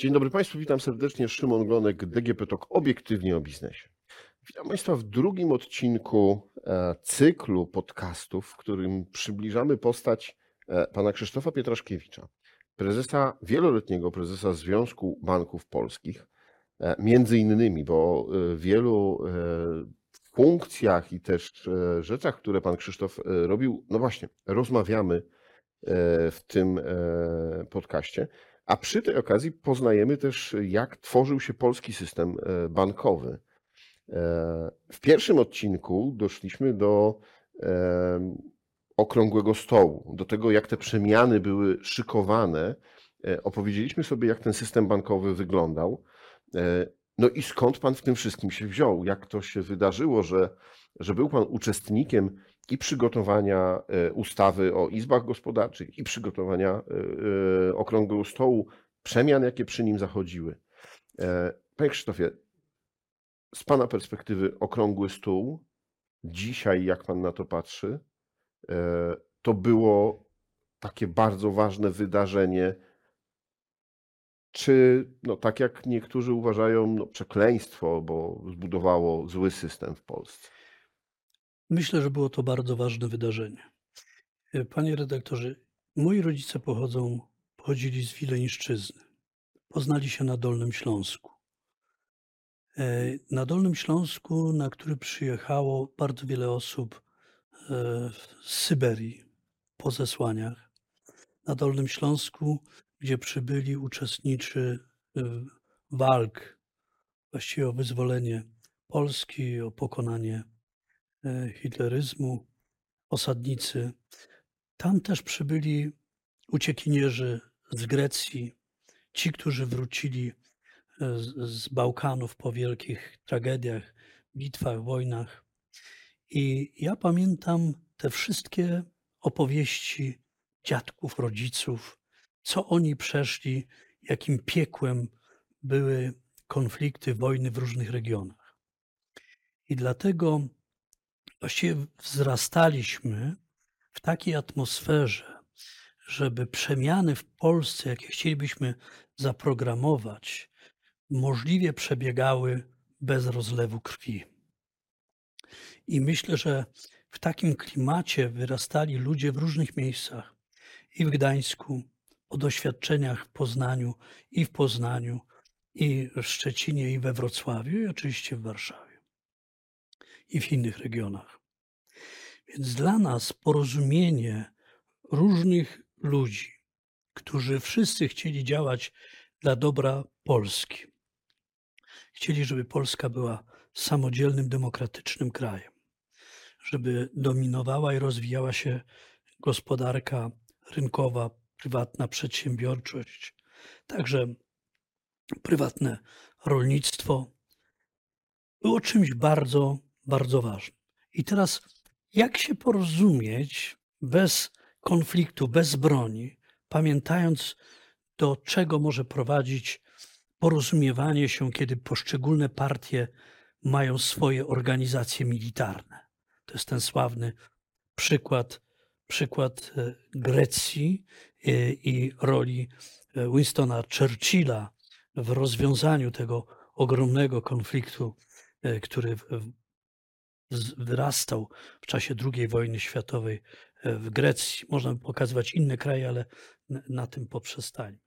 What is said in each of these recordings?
Dzień dobry Państwu, witam serdecznie. Szymon Glonek, DGP TOK, obiektywnie o biznesie. Witam Państwa w drugim odcinku e, cyklu podcastów, w którym przybliżamy postać e, pana Krzysztofa Pietraszkiewicza, prezesa, wieloletniego prezesa Związku Banków Polskich. E, Między innymi, bo wielu funkcjach i też rzeczach, które pan Krzysztof robił, no właśnie, rozmawiamy w tym podcaście. A przy tej okazji poznajemy też, jak tworzył się polski system e, bankowy. E, W pierwszym odcinku doszliśmy do e, okrągłego stołu, do tego, jak te przemiany były szykowane. Opowiedzieliśmy sobie, jak ten system bankowy wyglądał. No i skąd pan w tym wszystkim się wziął? Jak to się wydarzyło, że, że był pan uczestnikiem i przygotowania e, ustawy o izbach gospodarczych, i przygotowania e, e, okrągłego stołu, przemian, jakie przy nim zachodziły. Panie Krzysztofie, z pana perspektywy okrągły stół, dzisiaj, jak pan na to patrzy, to było takie bardzo ważne wydarzenie, czy no, tak jak niektórzy uważają, no, przekleństwo, bo zbudowało zły system w Polsce. Myślę, że było to bardzo ważne wydarzenie. E, Panie redaktorze, moi rodzice pochodzą, pochodzili z Wileńszczyzny. Poznali się na Dolnym Śląsku. E, Na Dolnym Śląsku, na który przyjechało bardzo wiele osób e, z Syberii po zesłaniach. Na Dolnym Śląsku, gdzie przybyli uczestniczy e, walk właściwie o wyzwolenie Polski, o pokonanie e, hitleryzmu, osadnicy. Tam też przybyli uciekinierzy z Grecji, ci, którzy wrócili z, z Bałkanów po wielkich tragediach, bitwach, wojnach. I ja pamiętam te wszystkie opowieści dziadków, rodziców, co oni przeszli, jakim piekłem były konflikty, wojny w różnych regionach. I dlatego właściwie wzrastaliśmy w takiej atmosferze, żeby przemiany w Polsce, jakie chcielibyśmy zaprogramować, możliwie przebiegały bez rozlewu krwi. I myślę, że w takim klimacie wyrastali ludzie w różnych miejscach i w Gdańsku, po doświadczeniach w Poznaniu, i w Poznaniu, i w Szczecinie, i we Wrocławiu, i oczywiście w Warszawie, i w innych regionach. Więc dla nas porozumienie różnych ludzi, którzy wszyscy chcieli działać dla dobra Polski, chcieli, żeby Polska była samodzielnym, demokratycznym krajem, żeby dominowała i rozwijała się gospodarka rynkowa, prywatna przedsiębiorczość, także prywatne rolnictwo, było czymś bardzo, bardzo ważnym. I teraz, jak się porozumieć bez konfliktu, bez broni, pamiętając, do czego może prowadzić porozumiewanie się, kiedy poszczególne partie mają swoje organizacje militarne. To jest ten sławny przykład, przykład e, Grecji i roli e, Winstona Churchilla w rozwiązaniu tego ogromnego konfliktu, e, który wyrastał w czasie II wojny światowej e, w Grecji. Można by pokazywać inne kraje, ale na, tym poprzestańmy.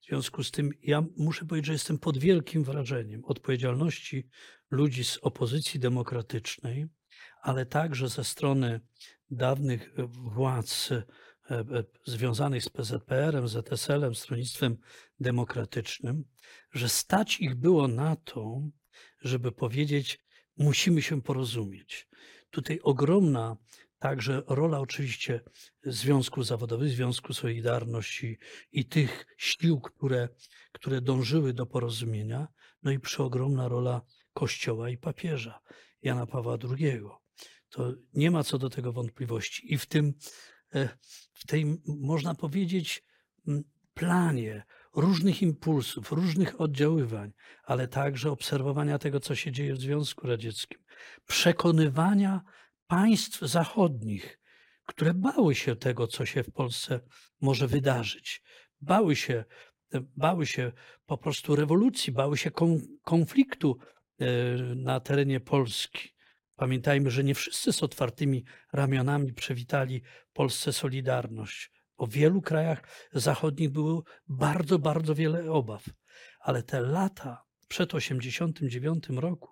W związku z tym ja muszę powiedzieć, że jestem pod wielkim wrażeniem odpowiedzialności ludzi z opozycji demokratycznej, ale także ze strony dawnych władz związanych z PZPR-em, ZSL-em, Stronnictwem Demokratycznym, że stać ich było na to, żeby powiedzieć, musimy się porozumieć. Tutaj ogromna także rola oczywiście związków zawodowych, Związku Solidarności i tych sił, które, które dążyły do porozumienia, no i przeogromna rola Kościoła i papieża Jana Pawła II. To nie ma co do tego wątpliwości. I w tym, e, w tej, można powiedzieć, planie różnych impulsów, różnych oddziaływań, ale także obserwowania tego, co się dzieje w Związku Radzieckim, przekonywania państw zachodnich, które bały się tego, co się w Polsce może wydarzyć. Bały się bały się po prostu rewolucji, bały się konfliktu na terenie Polski. Pamiętajmy, że nie wszyscy z otwartymi ramionami przywitali Polsce Solidarność. O wielu krajach zachodnich było bardzo, bardzo wiele obaw. Ale te lata przed 1989 roku,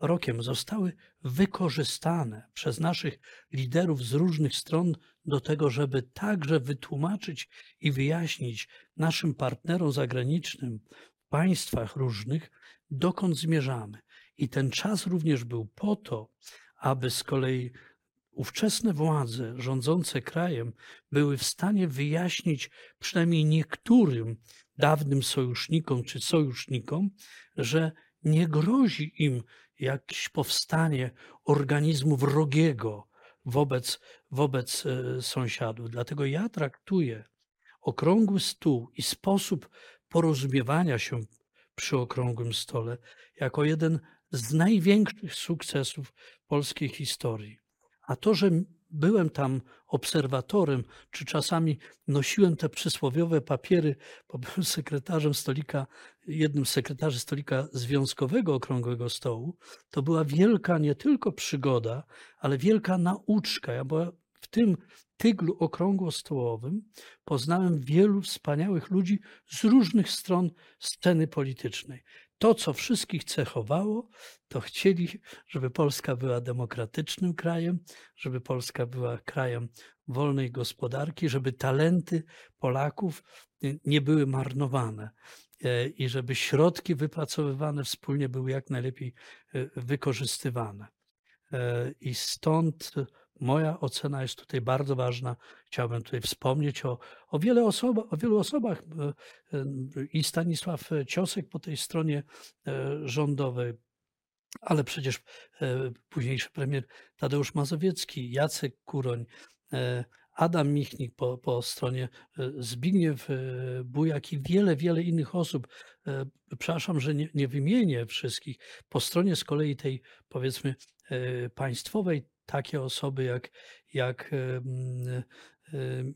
rokiem zostały wykorzystane przez naszych liderów z różnych stron do tego, żeby także wytłumaczyć i wyjaśnić naszym partnerom zagranicznym w państwach różnych, dokąd zmierzamy. I ten czas również był po to, aby z kolei ówczesne władze rządzące krajem były w stanie wyjaśnić przynajmniej niektórym dawnym sojusznikom czy sojusznikom, że nie grozi im jakieś powstanie organizmu wrogiego wobec, wobec e, sąsiadów. Dlatego ja traktuję okrągły stół i sposób porozumiewania się przy okrągłym stole jako jeden z największych sukcesów polskiej historii. A to, że byłem tam obserwatorem, czy czasami nosiłem te przysłowiowe papiery, bo byłem sekretarzem stolika, jednym z sekretarzy stolika Związkowego Okrągłego Stołu, to była wielka nie tylko przygoda, ale wielka nauczka. Ja była w tym tyglu okrągłostołowym poznałem wielu wspaniałych ludzi z różnych stron sceny politycznej to, co wszystkich cechowało, to chcieli, żeby Polska była demokratycznym krajem, żeby Polska była krajem wolnej gospodarki, żeby talenty Polaków nie były marnowane e, i żeby środki wypracowywane wspólnie były jak najlepiej e, wykorzystywane. E, I stąd Moja ocena jest tutaj bardzo ważna. Chciałbym tutaj wspomnieć o, o, wiele osoba, o wielu osobach e, e, i Stanisław Ciosek po tej stronie e, rządowej, ale przecież późniejszy premier Tadeusz Mazowiecki, Jacek Kuroń, Adam Michnik po, po stronie Zbigniew Bujak i wiele, wiele innych osób. Przepraszam, że nie, nie wymienię wszystkich. Po stronie z kolei tej powiedzmy państwowej takie osoby jak, jak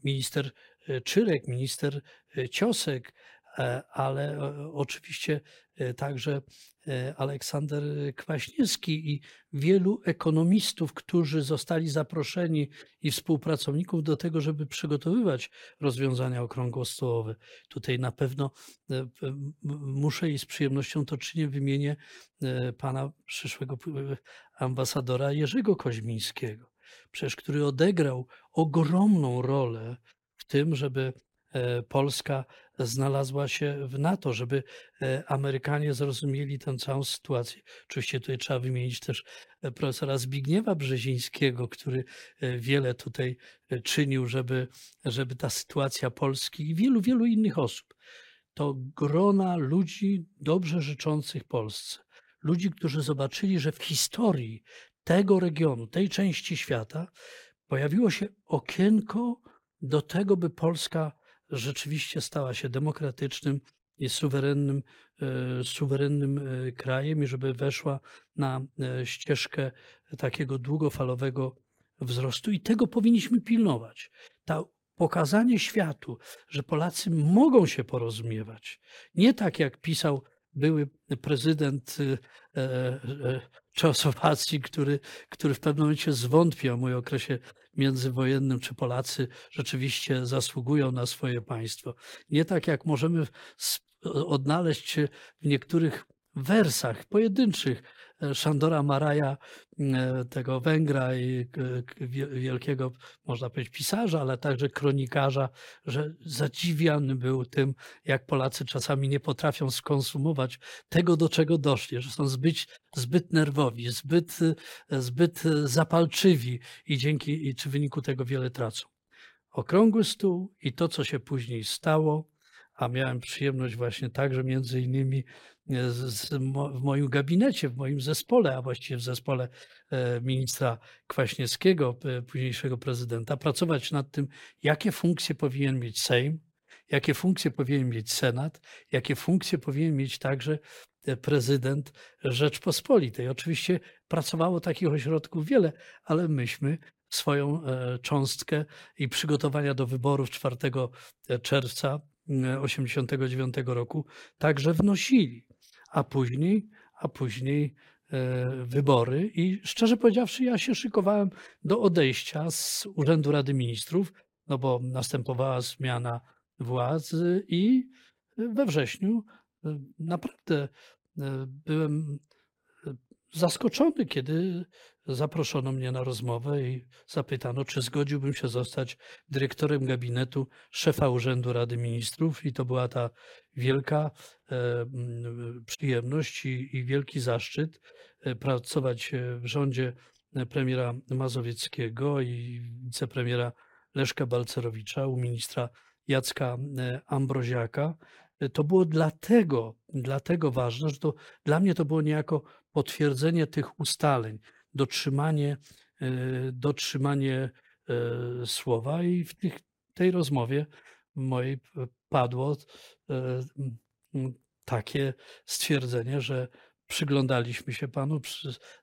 minister e, Czyrek, minister e, Ciosek, e, ale oczywiście także Aleksander Kwaśniewski i wielu ekonomistów, którzy zostali zaproszeni i współpracowników do tego, żeby przygotowywać rozwiązania okrągłostołowe. Tutaj na pewno muszę i z przyjemnością to czynię wymienię pana przyszłego ambasadora Jerzego Koźmińskiego, przecież który odegrał ogromną rolę w tym, żeby e, Polska znalazła się w NATO, żeby e, Amerykanie zrozumieli tę całą sytuację. Oczywiście tutaj trzeba wymienić też e, profesora Zbigniewa Brzezińskiego, który wiele tutaj czynił, żeby, żeby ta sytuacja Polski i wielu, wielu innych osób, to grona ludzi dobrze życzących Polsce ludzi, którzy zobaczyli, że w historii tego regionu, tej części świata pojawiło się okienko do tego, by Polska rzeczywiście stała się demokratycznym i suwerennym, e, suwerennym e, krajem i żeby weszła na e, ścieżkę takiego długofalowego wzrostu. I tego powinniśmy pilnować. Ta pokazanie światu, że Polacy mogą się porozumiewać. Nie tak jak pisał były prezydent y, e, Czechosłowacji, który, który w pewnym momencie zwątpił o moim okresie międzywojennym, czy Polacy rzeczywiście zasługują na swoje państwo. Nie tak jak możemy odnaleźć w niektórych wersach pojedynczych Szandora Maraja, e, tego Węgra i wielkiego, można powiedzieć, pisarza, ale także kronikarza, że zadziwiany był tym, jak Polacy czasami nie potrafią skonsumować tego, do czego doszli, że są zbyt, zbyt nerwowi, zbyt, zbyt zapalczywi i dzięki, i w wyniku tego wiele tracą. Okrągły stół i to, co się później stało, a miałem przyjemność właśnie także między innymi e, w moim gabinecie, w moim zespole, a właściwie w zespole e, ministra Kwaśniewskiego, późniejszego prezydenta, pracować nad tym, jakie funkcje powinien mieć Sejm, jakie funkcje powinien mieć Senat, jakie funkcje powinien mieć także e, prezydent Rzeczpospolitej. Oczywiście pracowało takich ośrodków wiele, ale myśmy swoją cząstkę i przygotowania do wyborów 4 czerwca 89 roku także wnosili, a później, a później e, wybory i szczerze powiedziawszy, ja się szykowałem do odejścia z Urzędu Rady Ministrów, no bo następowała zmiana władzy i we wrześniu e, naprawdę e, byłem zaskoczony, kiedy zaproszono mnie na rozmowę i zapytano, czy zgodziłbym się zostać dyrektorem gabinetu szefa Urzędu Rady Ministrów. I to była ta wielka e, mm, przyjemność i, i wielki zaszczyt e, pracować e, w rządzie e, premiera Mazowieckiego i wicepremiera Leszka Balcerowicza, u ministra Jacka Ambroziaka. To było dlatego, dlatego ważne, że to dla mnie to było niejako potwierdzenie tych ustaleń, dotrzymanie, e, dotrzymanie e, słowa i w tych, tej rozmowie mojej padło e, takie stwierdzenie, że przyglądaliśmy się panu,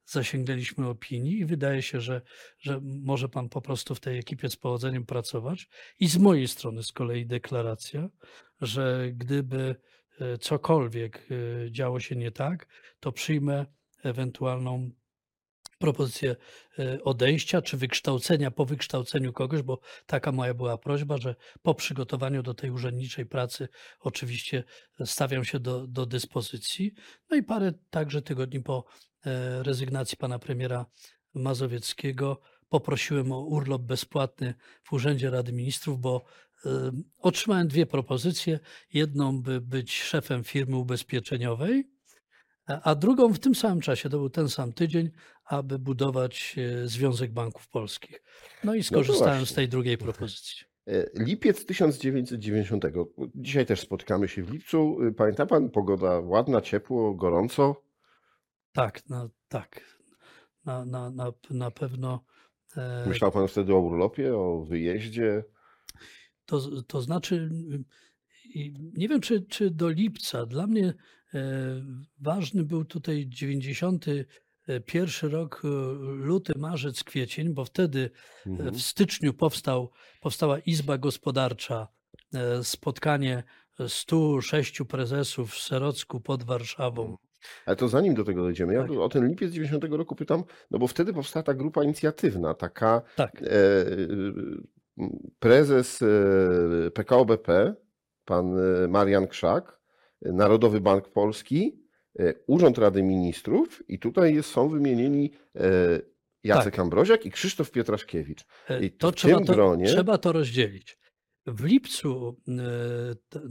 zasięgnęliśmy opinii i wydaje się, że, że może pan po prostu w tej ekipie z powodzeniem pracować. I z mojej strony z kolei deklaracja, że gdyby cokolwiek działo się nie tak, to przyjmę ewentualną propozycję e, odejścia czy wykształcenia po wykształceniu kogoś, bo taka moja była prośba, że po przygotowaniu do tej urzędniczej pracy oczywiście stawiam się do, do dyspozycji. No i parę także tygodni po e, rezygnacji pana premiera Mazowieckiego poprosiłem o urlop bezpłatny w Urzędzie Rady Ministrów, bo e, otrzymałem dwie propozycje. Jedną, by być szefem firmy ubezpieczeniowej, a drugą w tym samym czasie, to był ten sam tydzień, aby budować e, Związek Banków Polskich. No i skorzystałem z właśnie. tej drugiej propozycji. E, Lipiec 1990. Dzisiaj też spotykamy się w lipcu. E, Pamięta pan, pogoda ładna, ciepło, gorąco. Tak, no, tak. Na, na, na, na pewno. Myślał pan wtedy o urlopie, o wyjeździe. To, z- to znaczy, i nie wiem, czy, czy do lipca. Dla mnie e, ważny był tutaj 91 rok, e, luty, marzec, kwiecień, bo wtedy e, Mhm. w styczniu powstał, powstała Izba Gospodarcza, spotkanie 106 prezesów w Serocku pod Warszawą. Ale to zanim do tego dojdziemy, ja Tak. o ten lipiec 90 roku pytam, no bo wtedy powstała ta grupa inicjatywna, taka Tak, e, prezes e, PKO BP, pan e, Marian Krzak, Narodowy Bank Polski, e, Urząd Rady Ministrów i tutaj są wymienieni e, Jacek Tak. Ambroziak i Krzysztof Pietraszkiewicz. I to w trzeba tym to, gronie- trzeba to rozdzielić. W lipcu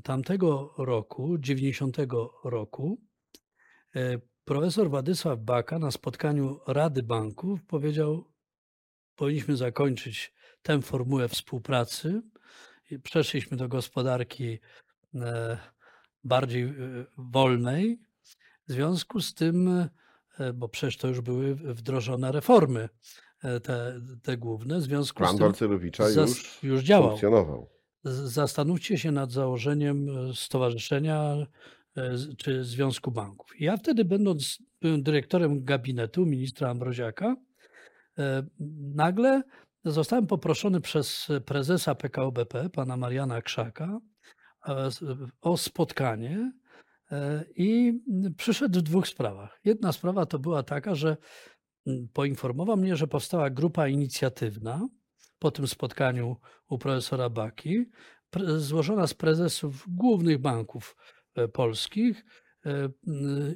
tamtego roku, 90 roku, profesor Władysław Baka na spotkaniu Rady Banków powiedział, powinniśmy zakończyć tę formułę współpracy. Przeszliśmy do gospodarki e, bardziej e, wolnej. W związku z tym, e, bo przecież to już były wdrożone reformy, te, te główne, w związku Plan z tym Balcerowicza zas- już, już działał. funkcjonował. Zastanówcie się nad założeniem stowarzyszenia czy Związku Banków. Ja wtedy, będąc byłem dyrektorem gabinetu ministra Ambroziaka, nagle zostałem poproszony przez prezesa PKO BP, pana Mariana Krzaka, e, o spotkanie e, i przyszedł w dwóch sprawach. Jedna sprawa to była taka, że poinformował mnie, że powstała grupa inicjatywna po tym spotkaniu u profesora Baki, złożona z prezesów głównych banków e, polskich,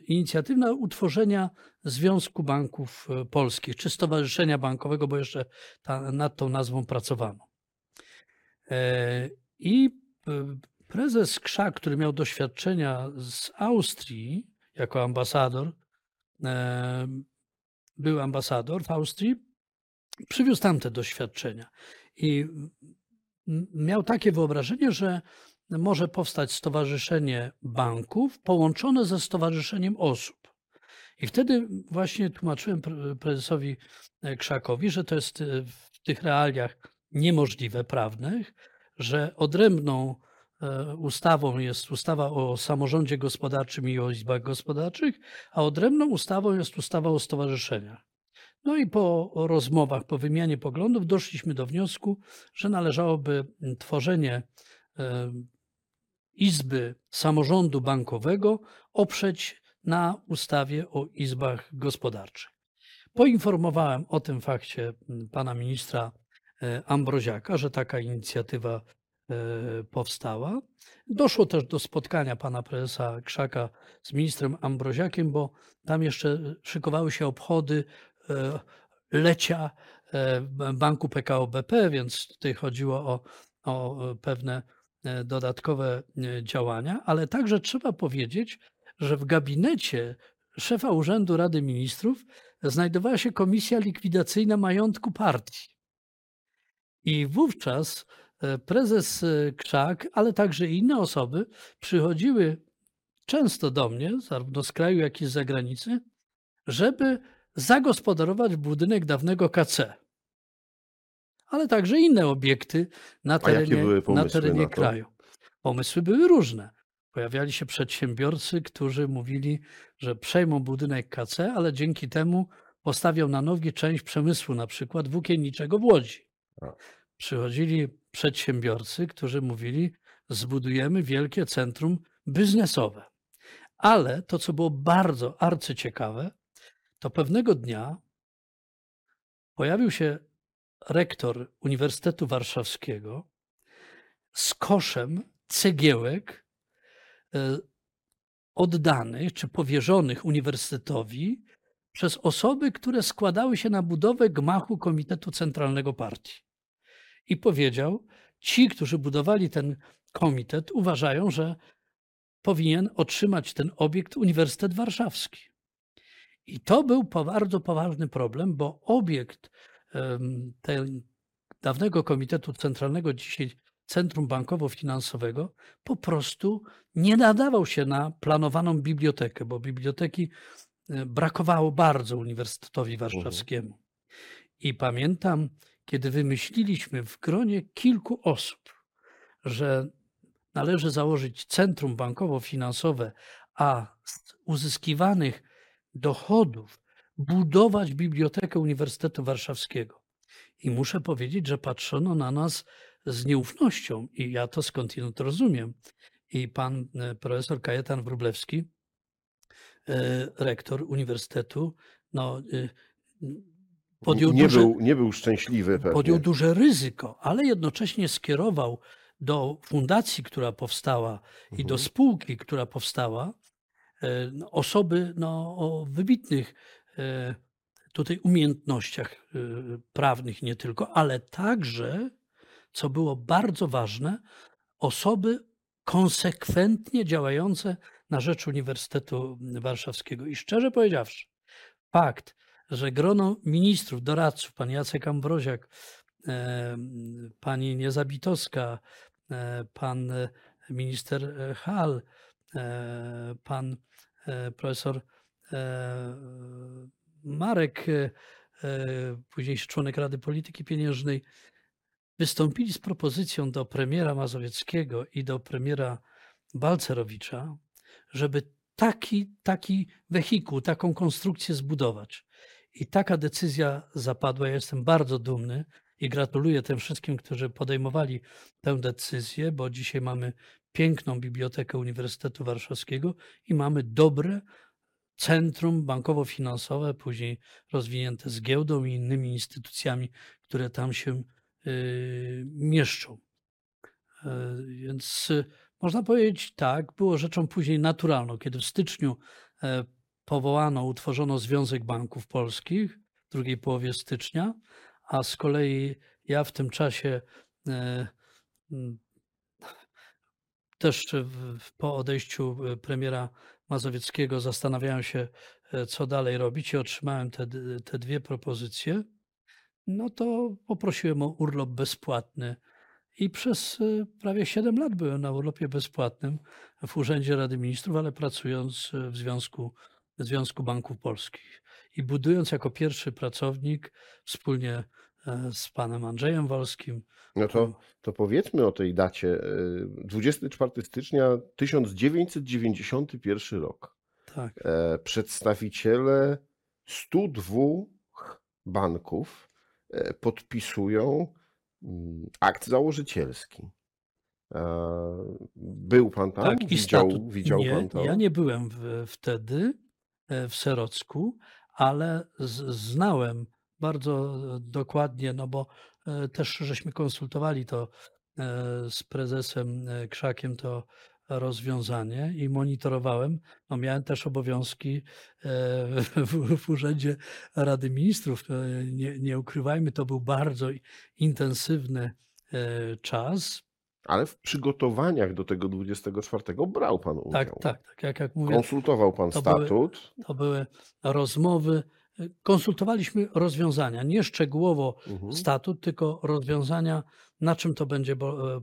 inicjatywna utworzenia Związku Banków e, Polskich, czy Stowarzyszenia Bankowego, bo jeszcze ta, nad tą nazwą pracowano. E, I e, prezes Krzak, który miał doświadczenia z Austrii jako ambasador, e, był ambasador w Austrii, przywiózł tamte doświadczenia. I miał takie wyobrażenie, że może powstać stowarzyszenie banków połączone ze stowarzyszeniem osób. I wtedy właśnie tłumaczyłem pre- prezesowi e, Krzakowi, że to jest e, w tych realiach niemożliwe prawnych, że odrębną e, ustawą jest ustawa o samorządzie gospodarczym i o izbach gospodarczych, a odrębną ustawą jest ustawa o stowarzyszeniach. No i po rozmowach, po wymianie poglądów doszliśmy do wniosku, że należałoby tworzenie Izby Samorządu Bankowego oprzeć na ustawie o izbach gospodarczych. Poinformowałem o tym fakcie mm, pana ministra e, Ambroziaka, że taka inicjatywa e, powstała. Doszło też do spotkania pana prezesa Krzaka z ministrem Ambroziakiem, bo tam jeszcze szykowały się obchody e, lecia banku PKO BP, więc tutaj chodziło o, o pewne dodatkowe działania, ale także trzeba powiedzieć, że w gabinecie szefa Urzędu Rady Ministrów znajdowała się komisja likwidacyjna majątku partii. I wówczas e, prezes e, Krzak, ale także inne osoby przychodziły często do mnie, zarówno z kraju, jak i z zagranicy, żeby zagospodarować budynek dawnego KC. Ale także inne obiekty na terenie, na terenie na kraju. Pomysły były różne. Pojawiali się przedsiębiorcy, którzy mówili, że przejmą budynek KC, ale dzięki temu postawią na nogi część przemysłu, na przykład włókienniczego w Łodzi. Przychodzili przedsiębiorcy, którzy mówili, zbudujemy wielkie centrum biznesowe. Ale to, co było bardzo arcyciekawe, to pewnego dnia pojawił się rektor Uniwersytetu Warszawskiego z koszem cegiełek e, oddanych czy powierzonych uniwersytetowi przez osoby, które składały się na budowę gmachu Komitetu Centralnego Partii. I powiedział, ci, którzy budowali ten komitet, uważają, że powinien otrzymać ten obiekt Uniwersytet Warszawski. I to był bardzo poważny problem, bo obiekt tego dawnego Komitetu Centralnego, dzisiaj Centrum Bankowo-Finansowego, po prostu nie nadawał się na planowaną bibliotekę, bo biblioteki e, brakowało bardzo Uniwersytetowi Mhm. Warszawskiemu. I pamiętam, kiedy wymyśliliśmy w gronie kilku osób, że należy założyć centrum bankowo-finansowe, a z uzyskiwanych dochodów budować Bibliotekę Uniwersytetu Warszawskiego. I muszę powiedzieć, że patrzono na nas z nieufnością i ja to skądinąd rozumiem. I pan e, profesor Kajetan Wróblewski, e, rektor uniwersytetu, no, e, podjął, nie, duże, był, nie był szczęśliwy pewnie. podjął duże ryzyko, ale jednocześnie skierował do fundacji, która powstała i do Mhm. spółki, która powstała, osoby no, o wybitnych tutaj umiejętnościach prawnych nie tylko, ale także co było bardzo ważne, osoby konsekwentnie działające na rzecz Uniwersytetu Warszawskiego. I szczerze powiedziawszy, fakt, że grono ministrów, doradców, pan Jacek Ambroziak, e, pani Niezabitowska, e, pan minister Hal, e, pan profesor Marek, późniejszy członek Rady Polityki Pieniężnej, wystąpili z propozycją do premiera Mazowieckiego i do premiera Balcerowicza, żeby taki, taki wehikuł, taką konstrukcję zbudować. I taka decyzja zapadła. Ja jestem bardzo dumny i gratuluję tym wszystkim, którzy podejmowali tę decyzję, bo dzisiaj mamy piękną bibliotekę Uniwersytetu Warszawskiego i mamy dobre centrum bankowo-finansowe, później rozwinięte z giełdą i innymi instytucjami, które tam się Y, mieszczą. E, więc y, można powiedzieć tak, było rzeczą później naturalną, kiedy w styczniu e, powołano, utworzono Związek Banków Polskich w drugiej połowie stycznia, a z kolei ja w tym czasie e, też po odejściu premiera Mazowieckiego zastanawiałem się, co dalej robić i otrzymałem te, te dwie propozycje no to poprosiłem o urlop bezpłatny. I przez y, prawie 7 lat byłem na urlopie bezpłatnym w Urzędzie Rady Ministrów, ale pracując y, w Związku, w Związku Banków Polskich. I budując jako pierwszy pracownik wspólnie e, z panem Andrzejem Wolskim. No to, to powiedzmy o tej dacie. y, 24 stycznia 1991 rok. Tak, E, Przedstawiciele 102 banków e, podpisują mm, akt założycielski. Był pan tam? Tak, Widział, statut. widział Nie, pan to? ja nie byłem w, wtedy e, w Serocku, ale z, znałem bardzo dokładnie, no bo e, też żeśmy konsultowali to e, z prezesem e, Krzakiem to rozwiązanie i monitorowałem. No miałem też obowiązki e, w, w Urzędzie Rady Ministrów. E, Nie, nie ukrywajmy, to był bardzo intensywny e, czas. Ale w przygotowaniach do tego 24 brał pan udział. Tak, tak, tak. Jak, jak mówię, Konsultował pan to były- statut. To były rozmowy. Konsultowaliśmy rozwiązania, nie szczegółowo Mhm. statut, tylko rozwiązania, na czym to będzie e,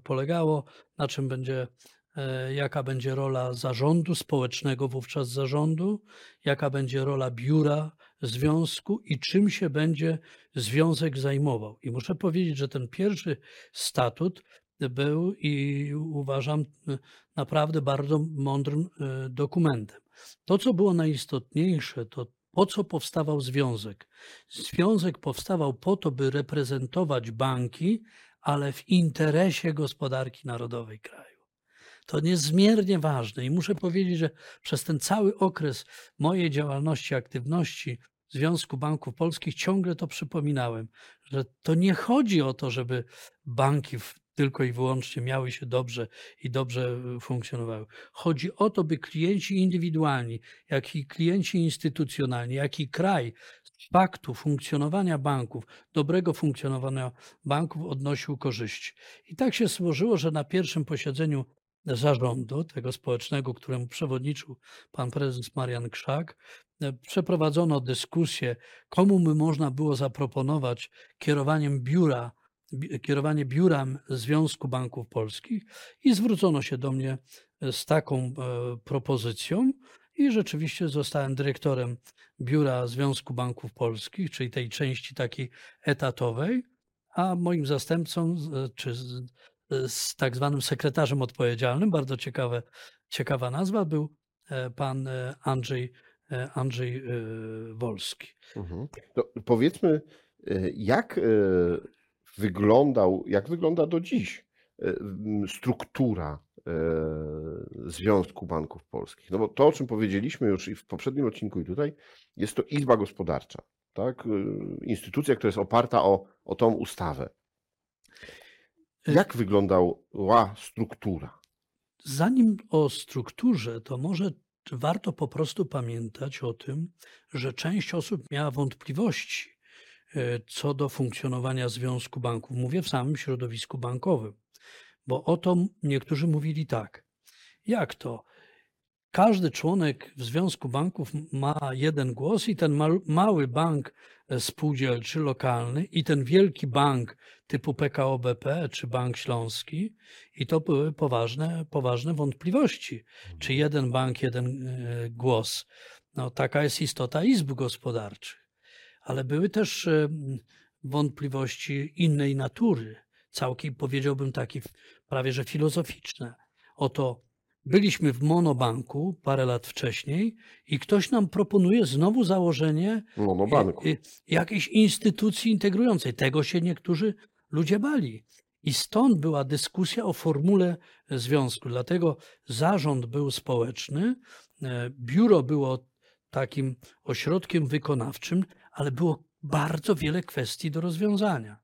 polegało, na czym będzie, e, jaka będzie rola zarządu społecznego, wówczas zarządu, jaka będzie rola biura związku i czym się będzie związek zajmował. I muszę powiedzieć, że ten pierwszy statut był i uważam e, naprawdę bardzo mądrym dokumentem. To, co było najistotniejsze, to po co powstawał związek. Związek powstawał po to, by reprezentować banki, ale w interesie gospodarki narodowej kraju. To niezmiernie ważne i muszę powiedzieć, że przez ten cały okres mojej działalności, aktywności Związku Banków Polskich ciągle to przypominałem, że to nie chodzi o to, żeby banki w- tylko i wyłącznie miały się dobrze i dobrze y, funkcjonowały. Chodzi o to, by klienci indywidualni, jak i klienci instytucjonalni, jak i kraj z faktu funkcjonowania banków, dobrego funkcjonowania banków odnosił korzyści. I tak się złożyło, że na pierwszym posiedzeniu zarządu, tego społecznego, któremu przewodniczył pan prezes Marian Krzak, e, przeprowadzono dyskusję, komu by można było zaproponować kierowaniem biura, bi- kierowanie biurem Związku Banków Polskich i zwrócono się do mnie e, z taką e, propozycją i rzeczywiście zostałem dyrektorem Biura Związku Banków Polskich, czyli tej części takiej etatowej, a moim zastępcą, czy z, z tak zwanym sekretarzem odpowiedzialnym, bardzo ciekawe, ciekawa nazwa, był e, pan e, Andrzej, e, Andrzej e, Wolski. Mhm. Powiedzmy, e, jak e, wyglądał, jak wygląda do dziś e, struktura e, Związku Banków Polskich? No bo to, o czym powiedzieliśmy już i w poprzednim odcinku i tutaj, jest to Izba Gospodarcza, tak? E, Instytucja, która jest oparta o, o tą ustawę. Jak wyglądała struktura? Zanim o strukturze, to może warto po prostu pamiętać o tym, że część osób miała wątpliwości co do funkcjonowania Związku Banków. Mówię w samym środowisku bankowym, bo o to niektórzy mówili tak. Jak to? Każdy członek w Związku Banków ma jeden głos i ten mały bank e, spółdzielczy, lokalny i ten wielki bank typu PKO BP czy Bank Śląski i to były poważne, poważne wątpliwości. Czy jeden bank, jeden e, głos? No, taka jest istota izb gospodarczych. Ale były też e, wątpliwości innej natury, całkiem powiedziałbym takie prawie że filozoficzne. Oto byliśmy w monobanku parę lat wcześniej i ktoś nam proponuje znowu założenie Monobanku. i- i- jakiejś instytucji integrującej. Tego się niektórzy ludzie bali. I stąd była dyskusja o formule związku. Dlatego zarząd był społeczny, e, biuro było takim ośrodkiem wykonawczym, ale było bardzo wiele kwestii do rozwiązania.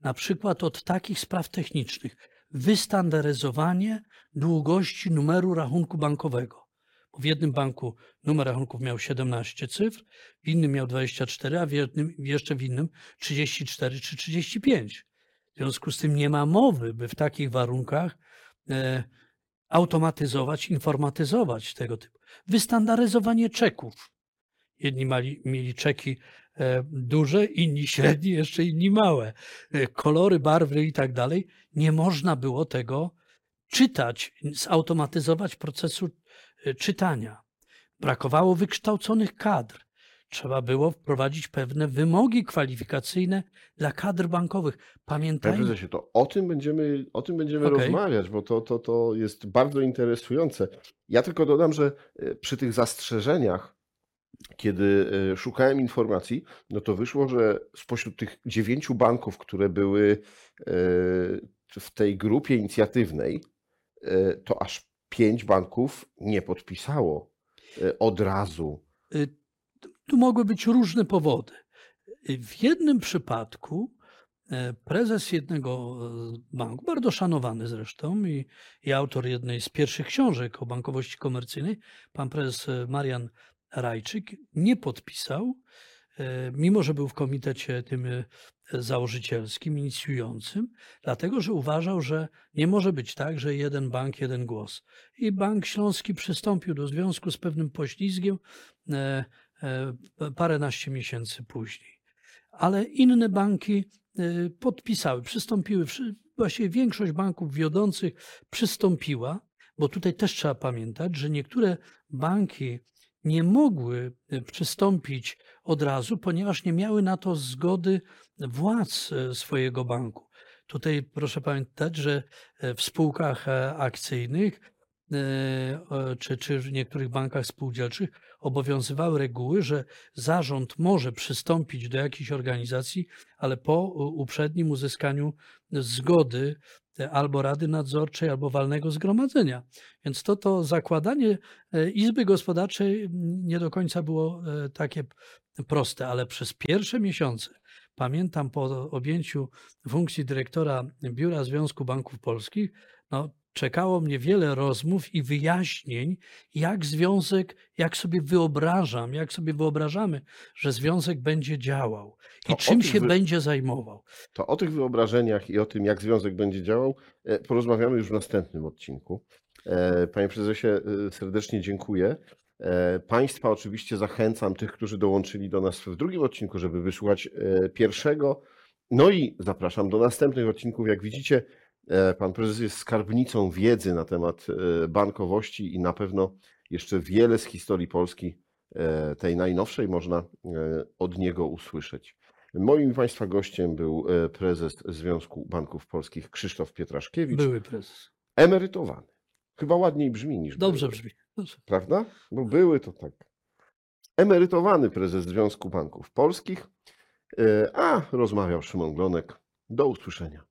Na przykład od takich spraw technicznych. Wystandaryzowanie długości numeru rachunku bankowego. Bo w jednym banku numer rachunków miał 17 cyfr, w innym miał 24, a w jednym, jeszcze w innym 34 czy 35. W związku z tym nie ma mowy, by w takich warunkach e, automatyzować, informatyzować tego typu. Wystandaryzowanie czeków. Jedni mali, mieli czeki duże, inni średnie, jeszcze inni małe. E, kolory, barwy i tak dalej. Nie można było tego czytać, zautomatyzować procesu e, czytania. Brakowało wykształconych kadr. Trzeba było wprowadzić pewne wymogi kwalifikacyjne dla kadr bankowych. Panie Pamiętajmy, prezesie, to o tym będziemy, o tym będziemy Okej. rozmawiać, bo to, to, to jest bardzo interesujące. Ja tylko dodam, że e, przy tych zastrzeżeniach, kiedy e, szukałem informacji, no to wyszło, że spośród tych dziewięciu banków, które były e, w tej grupie inicjatywnej, e, to aż pięć banków nie podpisało od razu. Y, Tu mogły być różne powody. W jednym przypadku prezes jednego banku, bardzo szanowany zresztą i, i autor jednej z pierwszych książek o bankowości komercyjnej, pan prezes Marian Rajczyk, nie podpisał, e, mimo że był w komitecie tym e, założycielskim, inicjującym, dlatego że uważał, że nie może być tak, że jeden bank, jeden głos. I Bank Śląski przystąpił do związku z pewnym poślizgiem e, paręnaście miesięcy później. Ale inne banki podpisały, przystąpiły. Właściwie większość banków wiodących przystąpiła, bo tutaj też trzeba pamiętać, że niektóre banki nie mogły e, przystąpić od razu, ponieważ nie miały na to zgody władz e, swojego banku. Tutaj proszę pamiętać, że e, w spółkach akcyjnych czy, czy w niektórych bankach spółdzielczych obowiązywały reguły, że zarząd może przystąpić do jakiejś organizacji, ale po uprzednim uzyskaniu zgody albo Rady Nadzorczej, albo walnego zgromadzenia. Więc to, to zakładanie e, Izby Gospodarczej nie do końca było e, takie proste, ale przez pierwsze miesiące, pamiętam po objęciu funkcji dyrektora Biura Związku Banków Polskich, no, czekało mnie wiele rozmów i wyjaśnień, jak związek, jak sobie wyobrażam, jak sobie wyobrażamy, że związek będzie działał To i o czym się wy- będzie zajmował. To o tych wyobrażeniach i o tym, jak związek będzie działał, e, porozmawiamy już w następnym odcinku. E, Panie prezesie, e, serdecznie dziękuję. Państwa oczywiście zachęcam, tych, którzy dołączyli do nas w drugim odcinku, żeby wysłuchać pierwszego. No i zapraszam do następnych odcinków. Jak widzicie, pan prezes jest skarbnicą wiedzy na temat e, bankowości i na pewno jeszcze wiele z historii Polski, e, tej najnowszej, można e, od niego usłyszeć. Moim Państwa gościem był e, prezes Związku Banków Polskich Krzysztof Pietraszkiewicz, Były prezes. emerytowany. Chyba ładniej brzmi niż Dobrze były, brzmi. Dobrze. Prawda? Bo były to tak. Emerytowany prezes Związku Banków Polskich, e, a rozmawiał Szymon Glonek. Do usłyszenia.